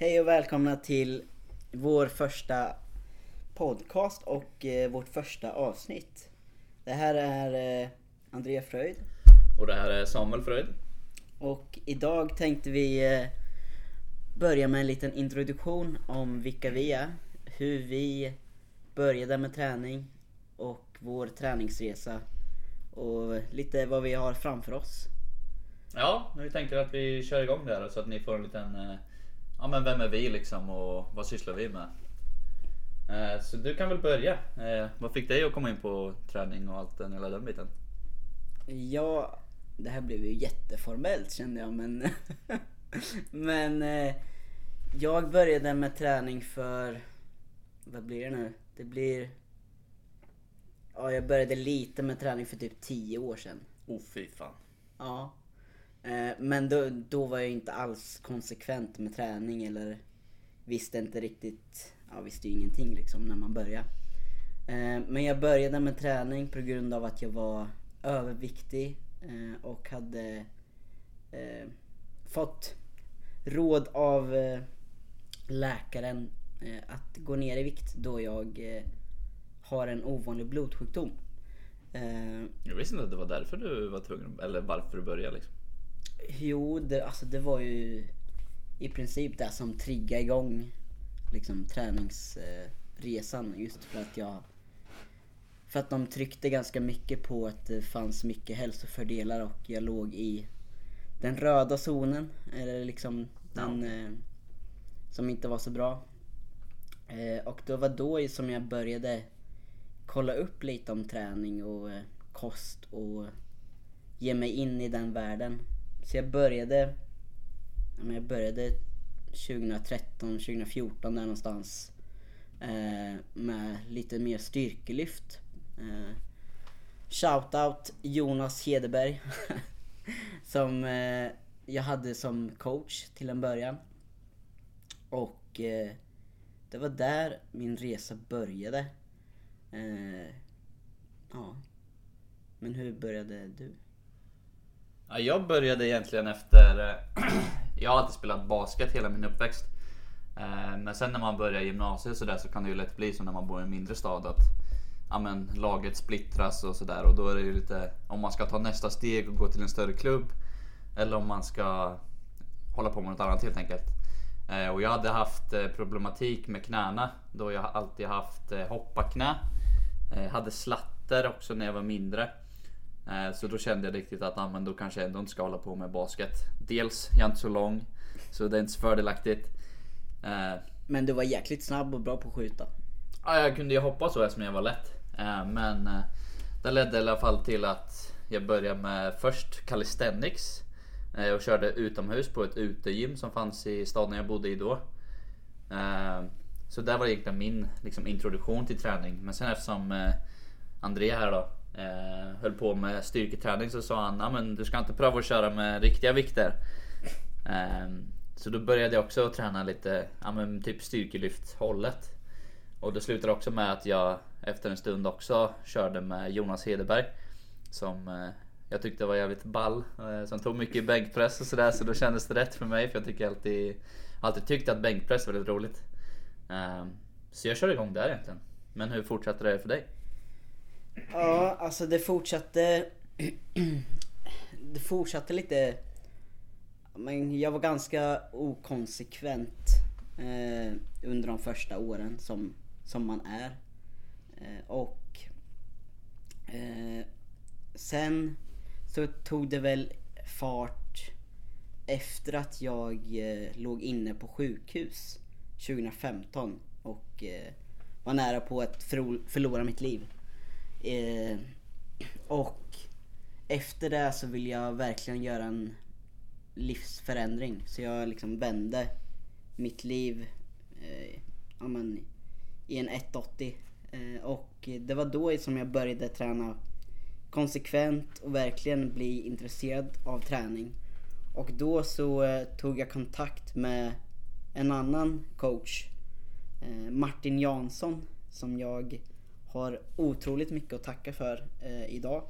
Hej och välkomna till vår första podcast och eh, vårt första avsnitt. Det här är eh, Andrea Fröjd Och det här är Samuel Fröjd. och idag tänkte vi eh, börja med en liten introduktion om vilka vi är, hur vi började med träning och vår träningsresa och lite vad vi har framför oss. Ja, vi tänker att vi kör igång det här så att ni får en liten... Ja men vem är vi liksom och vad sysslar vi med? Eh, Så du kan väl börja. Eh, Vad fick dig att komma in på träning och allt den hela den biten? Ja, det här blev ju jätteformellt kände jag men... men eh, jag började med träning för... Vad blir det nu? Det blir... Ja, jag började lite med träning för typ 10 år sedan. Oh fy fan. Ja. Eh, men då, då var jag inte alls konsekvent med träning eller visste inte riktigt, ja visste ju ingenting liksom när man började. Eh, men jag började med träning på grund av att jag var överviktig eh, och hade fått råd av läkaren att gå ner i vikt då jag har en ovanlig blodsjukdom. Jag visste inte att det var därför du var tvungen, eller varför du började liksom. Jo, det, alltså det var ju i princip det som triggade igång liksom träningsresan just för att jag för att de tryckte ganska mycket på att det fanns mycket hälsofördelar och jag låg i den röda zonen eller liksom den eh, som inte var så bra. Eh, och det var då som jag började kolla upp lite om träning och eh, kost och ge mig in i den världen. Så jag började, jag började 2013, 2014 där någonstans. Eh, med lite mer styrkelyft. Eh, Shoutout Jonas Hedeberg. som eh, jag hade som coach till en början. Och eh, det var där min resa började. Eh, ja. Men hur började du? Ja, jag började egentligen efter... Eh, jag har alltid spelat basket hela min uppväxt. Eh, men sen när man börjar gymnasiet så, där, så kan det ju lätt bli som när man bor i en mindre stad att ja, men, laget splittras och sådär. Och då är det ju lite om man ska ta nästa steg och gå till en större klubb. Eller om man ska hålla på med något annat helt enkelt. Eh, och jag hade haft problematik med knäna. Då jag alltid haft hoppaknä. Jag Hade slatter också när jag var mindre. Eh, Så då kände jag riktigt att ah, men då kanske jag ändå inte ska hålla på med basket. Dels, jag är inte så lång. Så det är inte så fördelaktigt. Eh, Men du var jäkligt snabb och bra på att skjuta. Ja, jag kunde ju hoppa så eftersom jag var lätt. Eh, Men det ledde i alla fall till att jag började med först calisthenics. Och körde utomhus på ett utegym som fanns i staden jag bodde i då. Så där var egentligen min liksom, introduktion till träning. Men sen eftersom André här då eh, höll på med styrketräning så sa han att men du ska inte pröva att köra med riktiga vikter. Eh, Så då började jag också träna lite, ja men typ styrkelyft hållet. Och det slutade också med att jag efter en stund också körde med Jonas Hedeberg. Som eh, jag tyckte var jävligt ball. eh, Som tog mycket bänkpress och sådär. Så då kändes det rätt för mig. För jag tycker alltid, alltid tyckt att bänkpress var väldigt roligt. Eh, Så jag körde igång där egentligen. Men hur fortsatte det för dig? Ja, alltså det fortsatte... det fortsatte lite... Men jag var ganska okonsekvent eh, under de första åren som, som man är. Eh, och eh, sen så tog det väl fart efter att jag eh, låg inne på sjukhus 2015 och eh, var nära på att förlora mitt liv. Eh, och efter det så vill jag verkligen göra en livsförändring. Så jag liksom vände mitt liv eh, ja, men, i en 180. Eh, och det var då som jag började träna konsekvent och verkligen bli intresserad av träning. Och då så eh, tog jag kontakt med en annan coach, eh, Martin Jansson, som jag har otroligt mycket att tacka för eh, idag.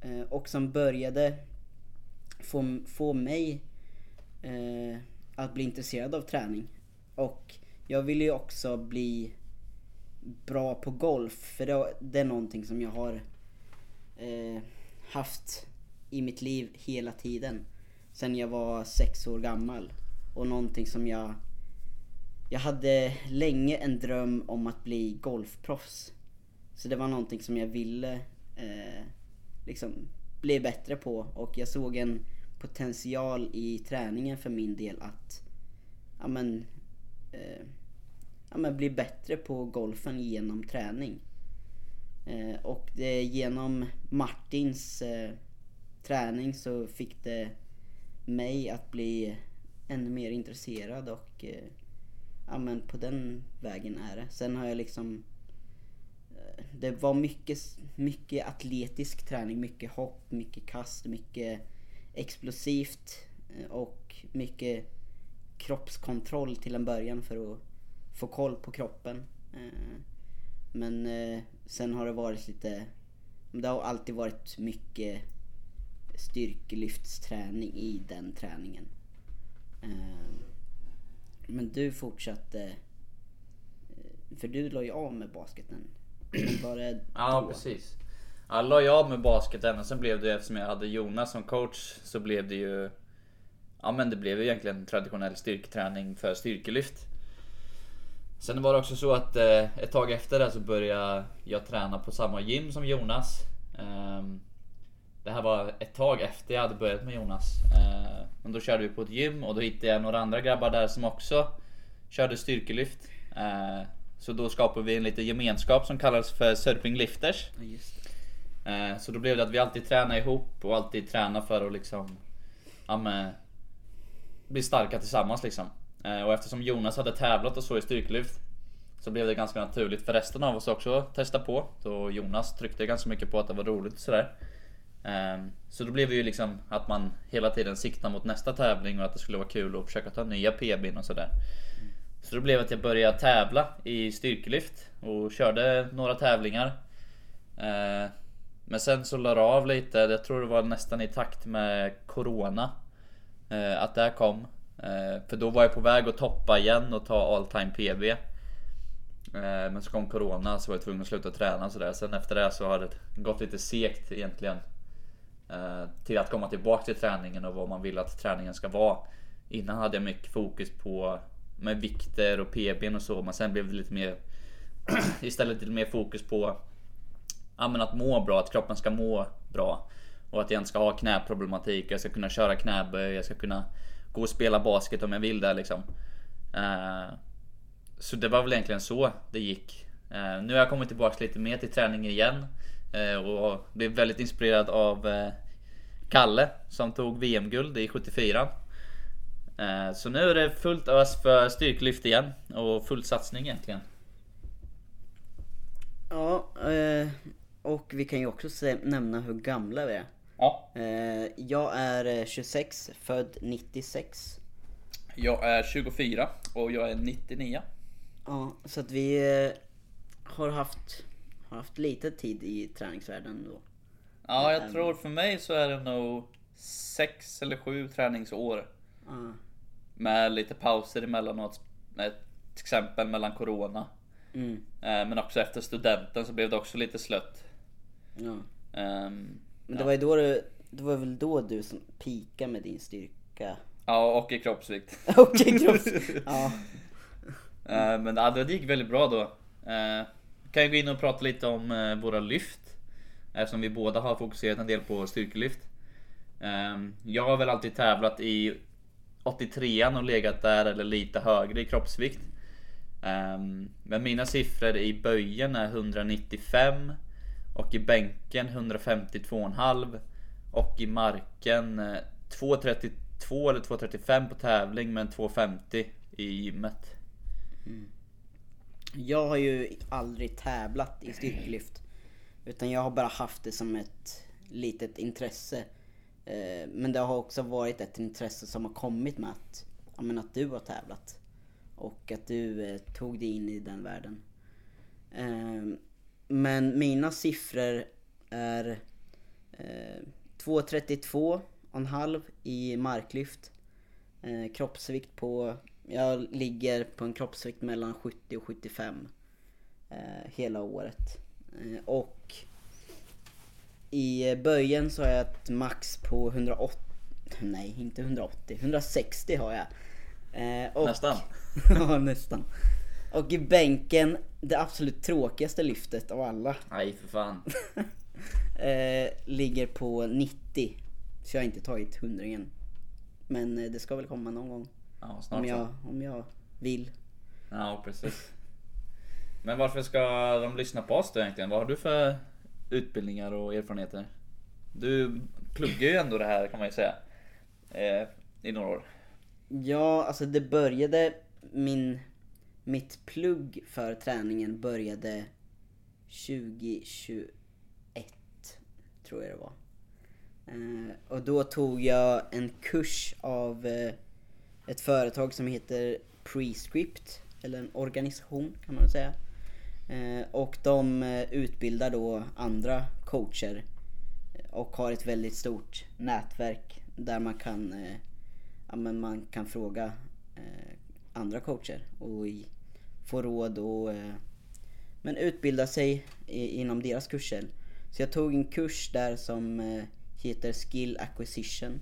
Eh, och som började få, få mig eh, att bli intresserad av träning. och jag vill ju också bli bra på golf för det, det är någonting som jag har eh, haft i mitt liv hela tiden. Sen jag var sex år gammal. Och någonting som jag... Jag hade länge en dröm om att bli golfproffs. Så det var någonting som jag ville eh, liksom bli bättre på och jag såg en potential i träningen för min del att ja, men, eh, ja, men bli bättre på golfen genom träning. Eh, och det, genom Martins eh, träning så fick det mig att bli ännu mer intresserad och eh, ja men på den vägen är det. Sen har jag liksom det var mycket, mycket atletisk träning, mycket hopp, mycket kast, mycket explosivt eh, och mycket kroppskontroll till en början för att få koll på kroppen. Eh, men eh, sen har det varit lite, det har alltid varit mycket styrkelyftsträning i den träningen. Men du fortsatte, för du la ju av med basketen. Det ja precis. Jag la ju av med basketen och sen blev det eftersom jag hade Jonas som coach så blev det ju Ja men det blev ju egentligen traditionell styrketräning för styrkelyft. Sen var det också så att eh, ett tag efter det så började jag träna på samma gym som Jonas. Um, det här var ett tag efter jag hade börjat med Jonas. Eh, men då körde vi på ett gym och då hittade jag några andra grabbar där som också körde styrkelyft. Eh, så då skapade vi en liten gemenskap som kallades för Surfing Lifters. Eh, så då blev det att vi alltid tränade ihop och alltid tränade för att liksom ja, men, bli starka tillsammans liksom. Och eftersom Jonas hade tävlat och så i styrkelyft så blev det ganska naturligt för resten av oss också att testa på. Då Jonas tryckte ganska mycket på att det var roligt och sådär. Ehm, så då blev det ju liksom att man hela tiden siktar mot nästa tävling och att det skulle vara kul att försöka ta nya PBn och sådär. Så det blev att jag började tävla i styrkelyft och körde några tävlingar. Eh, men sen så la det av lite, jag tror det var nästan i takt med Corona. Eh, att det här kom. Eh, för då var jag på väg att toppa igen och ta all time PB. Men så kom Corona så var jag tvungen att sluta träna sådär. Sen efter det så har det gått lite segt egentligen. Till att komma tillbaka till träningen och vad man vill att träningen ska vara. Innan hade jag mycket fokus på med vikter och PBn och så, men sen blev det lite mer istället lite mer fokus på ja, men att må bra, att kroppen ska må bra. Och att jag inte ska ha knäproblematik, jag ska kunna köra knäböj, jag ska kunna gå och spela basket om jag vill det liksom. Uh, så det var väl egentligen så det gick. Uh, nu har jag kommit tillbaka lite mer till träning igen. Uh, och blev väldigt inspirerad av Kalle som tog VM-guld i 74. Eh, så nu är det fullt ös för styrkelyft igen och full satsning egentligen. Ja, och vi kan ju också nämna hur gamla vi är. Ja. Jag är 26, född 96. Jag är 24 och jag är 99. Ja, så att vi har haft har haft lite tid i träningsvärlden då. Ja, jag tror för mig så är det nog sex eller sju träningsår. Uh. Med lite pauser emellanåt. Ett exempel mellan Corona. Mm. Eh, men också efter studenten så blev det också lite slött. Ja. Um, Men det ja. var ju då du, det var väl då du som pika med din styrka? Ja, och i kroppsvikt. och i kroppsvikt, ja. Uh, men ja, det gick väldigt bra då. Uh, kan ju gå in och prata lite om eh, våra lyft. Eftersom vi båda har fokuserat en del på styrkelyft. Um, jag har väl alltid tävlat i 83an och legat där eller lite högre i kroppsvikt. Um, men mina siffror i böjen är 195 och i bänken 152,5 och i marken eh, 232 eller 235 på tävling men 250 i gymmet. Mm. Jag har ju aldrig tävlat i styrkelyft. Utan jag har bara haft det som ett litet intresse. Eh, men det har också varit ett intresse som har kommit med att, ja, men att du har tävlat. Och att du eh, tog dig in i den världen. Eh, men mina siffror är eh, 2.32,5 i marklyft. Eh, kroppsvikt på Jag ligger på en kroppsvikt mellan 70 och 75 eh, hela året. Eh, och i böjen så har jag ett max på 180, nej inte 180, 160 har jag. Eh, och, Nästan. ja nästan. Och i bänken, det absolut tråkigaste lyftet av alla, Nej för fan. eh, ligger på 90. Så jag har inte tagit hundringen. Men eh, det ska väl komma någon gång. Ja, snart Om så. jag, om jag vill. Ja, precis. Men varför ska de lyssna på oss då egentligen? Vad har du för utbildningar och erfarenheter? Du pluggar ju ändå det här kan man ju säga. Eh, I några år. Ja, alltså det började, min, mitt plugg för träningen började 2021, tror jag det var. Eh, och då tog jag en kurs av eh, ett företag som heter Prescript, eller en organisation kan man väl säga. Eh, och de eh, utbildar då andra coacher eh, och har ett väldigt stort nätverk där man kan ja, men man kan fråga andra coacher och få råd och men utbilda sig inom deras kurser. Så jag tog en kurs där som heter Skill Acquisition.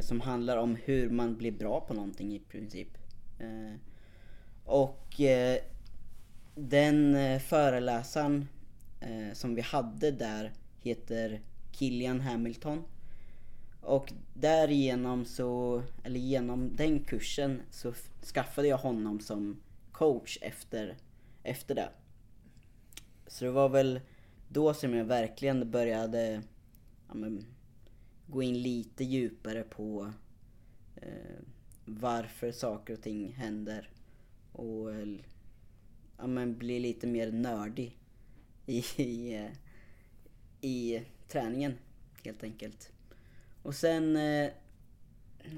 Som handlar om hur man blir bra på någonting i princip. Och den eh, föreläsaren eh, som vi hade där heter Killian Hamilton. Och därigenom så, eller genom den kursen så skaffade jag honom som coach efter, efter det. Så det var väl då som jag verkligen började ja, men, gå in lite djupare på eh, varför saker och ting händer. Och eh, ja, men, bli lite mer nördig i, i, eh, i träningen helt enkelt. Och sen eh,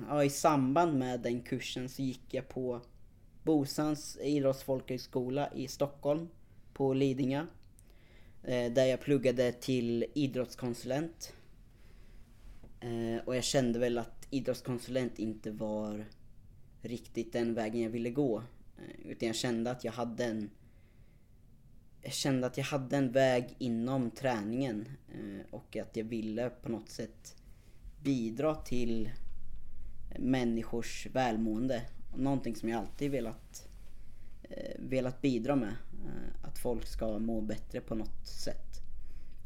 ja, i samband med den kursen så gick jag på Bosans idrottsfolkhögskola i Stockholm på Lidingö. Eh, där jag pluggade till idrottskonsulent. Och jag kände väl att idrottskonsulent inte var riktigt den vägen jag ville gå. Eh, utan jag kände att jag hade en jag kände att jag hade en väg inom träningen eh, och att jag ville på något sätt bidra till människors välmående. Någonting som jag alltid velat, eh, velat bidra med. Att folk ska må bättre på något sätt.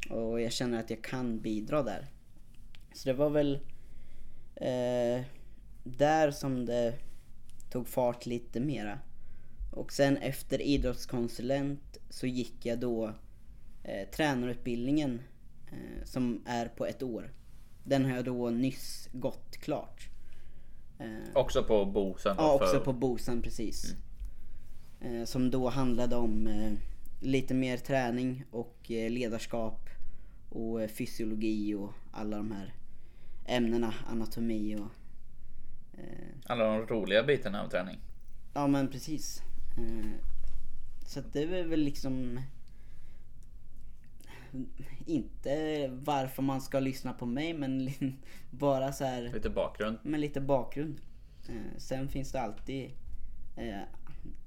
Och jag känner att jag kan bidra där. Så det var väl eh, där som det tog fart lite mera. Och sen efter idrottskonsulent så gick jag då eh, tränarutbildningen eh, som är på ett år. Den har jag då nyss gått klart. Eh, Också på Bosen då, Ja, för- också på Bosan precis. Eh, som då handlade om eh, lite mer träning och eh, ledarskap och eh, fysiologi och alla de här ämnena, anatomi och Alla de roliga bitarna av träning. Ja men precis. Eh, Så att det är väl liksom inte varför man ska lyssna på mig men bara så här Lite bakgrund. med lite bakgrund. Eh, Sen finns det alltid eh,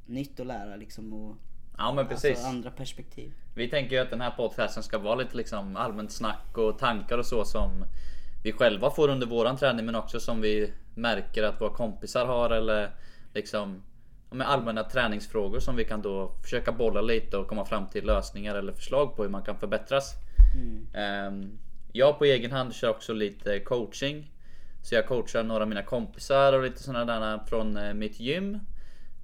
nytt att lära liksom och Ja men precis. alltså, andra perspektiv. Vi tänker ju att den här podcasten ska vara lite liksom allmänt snack och tankar och så som vi själva får under våran träning men också som vi märker att våra kompisar har eller liksom med allmänna träningsfrågor som vi kan då försöka bolla lite och komma fram till lösningar eller förslag på hur man kan förbättras. Ehm, Jag på egen hand kör också lite coaching. Så jag coachar några av mina kompisar och lite sådana där från eh, mitt gym.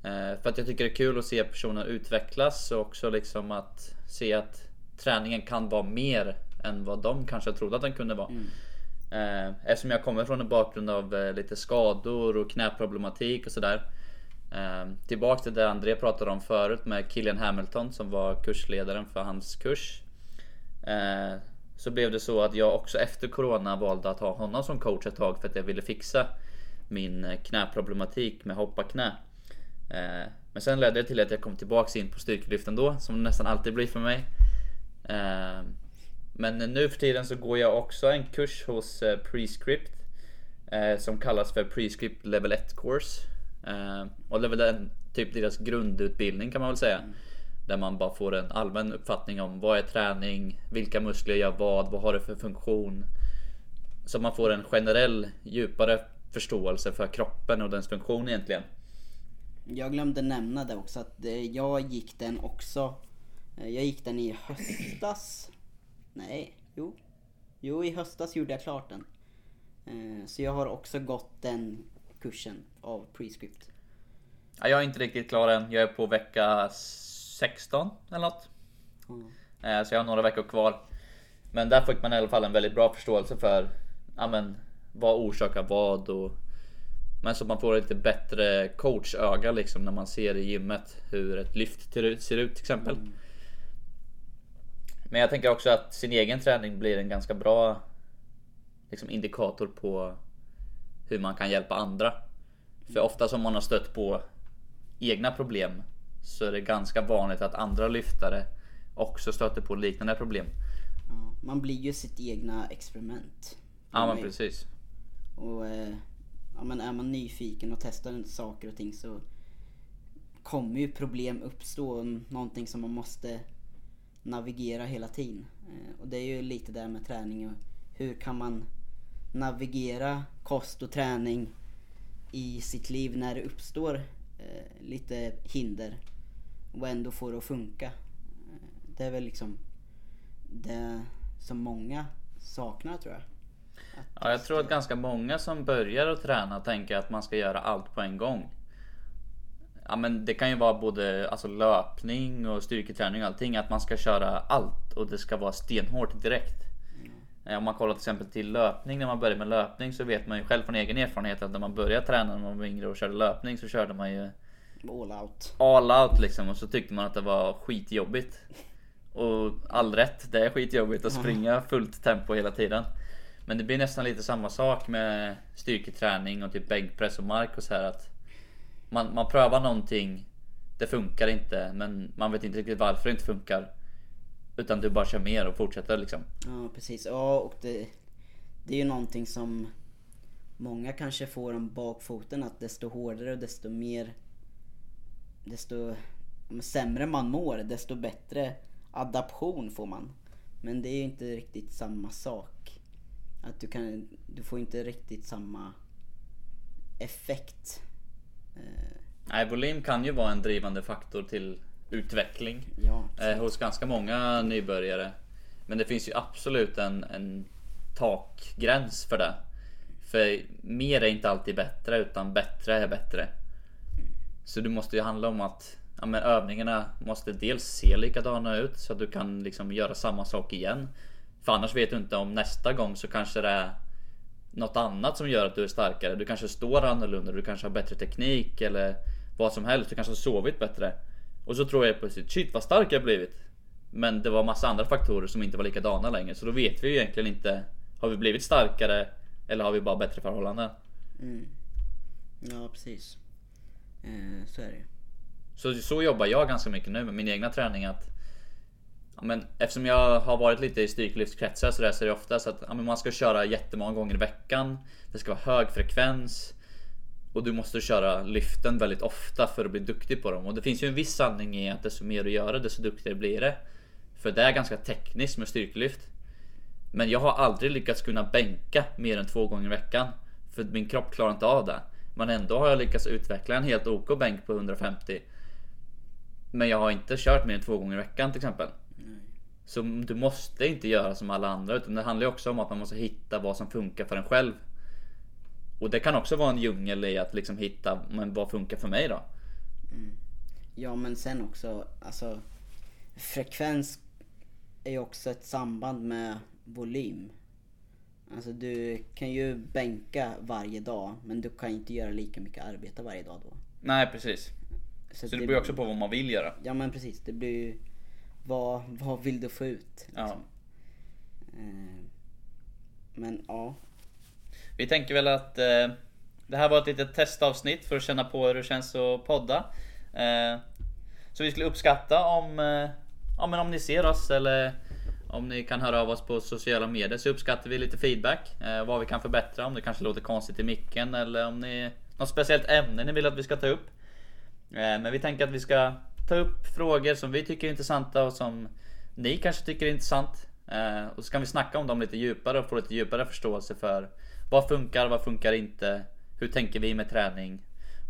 Eh, För att jag tycker det är kul att se personer utvecklas och också liksom att se att träningen kan vara mer än vad de kanske trodde att den kunde vara. Eh, Eftersom jag kommer från en bakgrund av eh, lite skador och knäproblematik och sådär. Eh, Tillbaks till det André pratade om förut med Killian Hamilton som var kursledaren för hans kurs. Eh, Så blev det så att jag också efter Corona valde att ha honom som coach ett tag för att jag ville fixa min eh, knäproblematik med hoppa knä. Eh, Men sen ledde det till att jag kom tillbaks in på styrkelyften då, som det nästan alltid blir för mig. Eh, Men nu för tiden så går jag också en kurs hos eh, Prescript eh, Som kallas för Prescript Level 1 Course Eh, och det är väl en, typ deras grundutbildning kan man väl säga. Mm. Där man bara får en allmän uppfattning om vad är träning, vilka muskler gör vad, vad har det för funktion. Så man får en generell djupare förståelse för kroppen och dess funktion egentligen. Jag glömde nämna det också att eh, jag gick den också. Eh, jag gick den i höstas. Nej, jo. Jo, i höstas gjorde jag klart den. Så jag har också gått den kursen av Prescript. Ja, jag är inte riktigt klar än. Jag är på vecka 16 eller något. Mm. Eh, Så jag har några veckor kvar. Men där fick man i alla fall en väldigt bra förståelse för ja, men, vad orsakar vad och men så man får lite bättre coachöga liksom när man ser i gymmet hur ett lyft ser ut, till exempel. Men jag tänker också att sin egen träning blir en ganska bra liksom, indikator på hur man kan hjälpa andra. För ofta som man har stött på egna problem så är det ganska vanligt att andra lyftare också stöter på liknande problem. Ja, man blir ju sitt egna experiment. Ja men precis. Och eh, ja, men är man nyfiken och testar saker och ting så kommer ju problem uppstå. Någonting som man måste navigera hela tiden. Eh, och det är ju lite där med träning. Och hur kan man navigera kost och träning i sitt liv när det uppstår eh, lite hinder och ändå få det att funka. Eh, det är väl liksom det som många saknar tror jag. Att Ja, jag tror att ganska många som börjar att träna tänker att man ska göra allt på en gång. Ja men det kan ju vara både alltså, löpning och styrketräning och allting. Att man ska köra allt och det ska vara stenhårt direkt. Eh, Om man kollar till exempel till löpning när man börjar med löpning så vet man ju själv från egen erfarenhet att när man började träna när man var yngre och körde löpning så körde man ju all out. all out liksom och så tyckte man att det var skitjobbigt. Och all rätt, det är skitjobbigt att springa fullt tempo hela tiden. Men det blir nästan lite samma sak med styrketräning och typ bänkpress och mark och så här att man, man prövar någonting, det funkar inte men man vet inte riktigt varför det inte funkar. Utan du bara kör mer och fortsätter liksom. Ja precis. Ja och det, det är ju någonting som många kanske får om bakfoten att desto hårdare och desto mer desto sämre man mår desto bättre adaption får man. Men det är ju inte riktigt samma sak. Att du kan, du får inte riktigt samma effekt. Eh, Nej, volym kan ju vara en drivande faktor till utveckling. ja, Eh, hos ganska många nybörjare. Men det finns ju absolut en, en takgräns för det. För mer är inte alltid bättre utan bättre är bättre. Så det måste ju handla om att ja, men övningarna måste dels se likadana ut så att du kan liksom göra samma sak igen. För annars vet du inte om nästa gång så kanske det är något annat som gör att du är starkare. Du kanske står annorlunda, du kanske har bättre teknik eller vad som helst. Du kanske har sovit bättre. Och så tror jag plötsligt, shit vad stark jag blivit. Men det var massa andra faktorer som inte var likadana längre. Så då vet vi ju egentligen inte, har vi blivit starkare eller har vi bara bättre förhållanden? mm. ja precis. Eh, så är det. Så, så jobbar jag ganska mycket nu med min egna träning. Att, ja, men eftersom jag har varit lite i styrkelyftskretsar så, där, så är det ofta så att ja, man ska köra jättemånga gånger i veckan. Det ska vara hög frekvens. Och du måste köra lyften väldigt ofta för att bli duktig på dem. Och det finns ju en viss sanning i att desto mer du gör det, desto duktigare blir det. För det är ganska tekniskt med styrkelyft. Men jag har aldrig lyckats kunna bänka mer än två gånger i veckan. För min kropp klarar inte av det. Men ändå har jag lyckats utveckla en helt OK bänk på 150. Men jag har inte kört mer än två gånger i veckan till exempel. Så du måste inte göra som alla andra utan det handlar också om att man måste hitta vad som funkar för en själv. Och det kan också vara en djungel i att liksom hitta, men vad funkar för mig då? Ja men sen också, alltså frekvens är ju också ett samband med volym. Alltså du kan ju bänka varje dag men du kan inte göra lika mycket arbete varje dag då. Nej precis. Så det beror ju också på vad man vill göra. Ja men precis, det blir ju vad, vad vill du få ut? Ja. liksom? Eh, Men ja, vi tänker väl att eh, det här var ett litet testavsnitt för att känna på hur det känns att podda. Eh, så vi skulle uppskatta om, eh, ja, men om ni ser oss eller om ni kan höra av oss på sociala medier så uppskattar vi lite feedback. Eh, vad vi kan förbättra, om det kanske låter konstigt i micken eller om ni något speciellt ämne ni vill att vi ska ta upp. Eh, men vi tänker att vi ska ta upp frågor som vi tycker är intressanta och som ni kanske tycker är intressant. Eh, och så kan vi snacka om dem lite djupare och få lite djupare förståelse för vad funkar, vad funkar inte, hur tänker vi med träning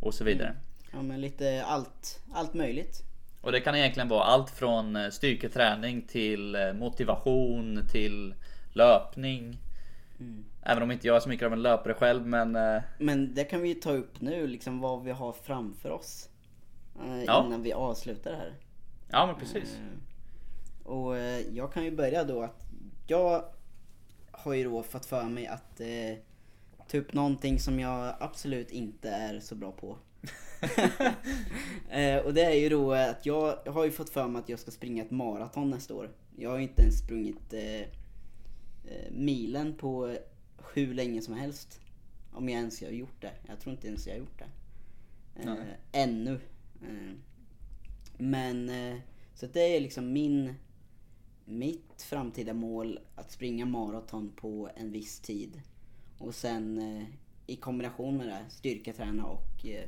och så vidare. Ja men lite allt, allt möjligt. Och det kan egentligen vara allt från eh, styrketräning till eh, motivation till löpning. Mm. Även om inte jag är så mycket av en löpare själv men eh, Men det kan vi ju ta upp nu, liksom vad vi har framför oss. Ja. Innan vi avslutar det här. ja men precis. Och jag kan ju börja då att jag har ju då fått för mig att upp någonting som jag absolut inte är så bra på. eh, och det är ju då att jag, har ju fått för mig att jag ska springa ett maraton nästa år. Jag har ju inte ens sprungit eh, eh, milen på hur länge som helst. Om jag ens har gjort det. Jag tror inte ens jag har gjort det. Eh, ännu. Eh, men eh, så det är liksom min mitt framtida mål att springa maraton på en viss tid. Och sen eh, i kombination med det styrketräna och eh,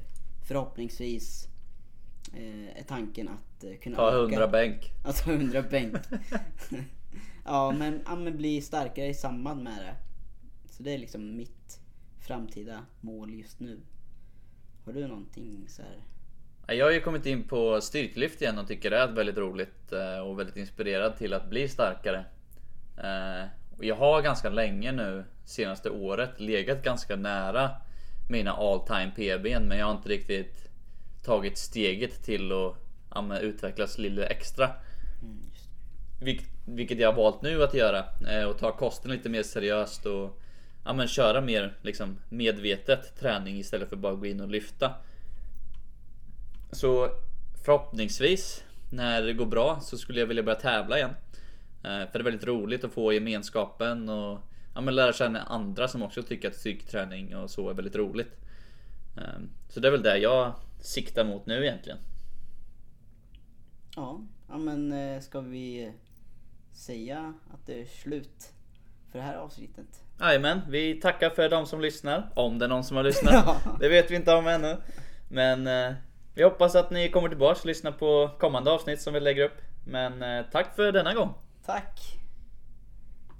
förhoppningsvis eh, är tanken att eh, kunna Ta öka- 100 bänk. att ta 100 bänk. ja, men, ja men bli starkare i samband med det. Så det är liksom mitt framtida mål just nu. Har du någonting så här? Ja, Jag har ju kommit in på styrkelyft igen och tycker det är väldigt roligt eh, och väldigt inspirerad till att bli starkare. Och Jag har ganska länge nu, senaste året, legat ganska nära mina all time PBn men jag har inte riktigt tagit steget till att ja, utvecklas lite extra. Mm, vilket jag har valt nu att göra. Eh, och ta kosten lite mer seriöst och ja, men köra mer liksom, medvetet träning istället för bara gå in och lyfta. Så förhoppningsvis när det går bra så skulle jag vilja börja tävla igen. Eh, för det är väldigt roligt att få gemenskapen och ja, men lära känna andra som också tycker att styrketräning och så är väldigt roligt. Eh, Så det är väl det jag siktar mot nu egentligen. Ja, ja men eh, ska vi säga att det är slut för det här avsnittet? Jajamän, vi tackar för de som lyssnar. Om det är någon som har lyssnat. Ja. Det vet vi inte om ännu. Men eh, vi hoppas att ni kommer tillbaka och lyssnar på kommande avsnitt som vi lägger upp. Men tack för denna gång. Tack!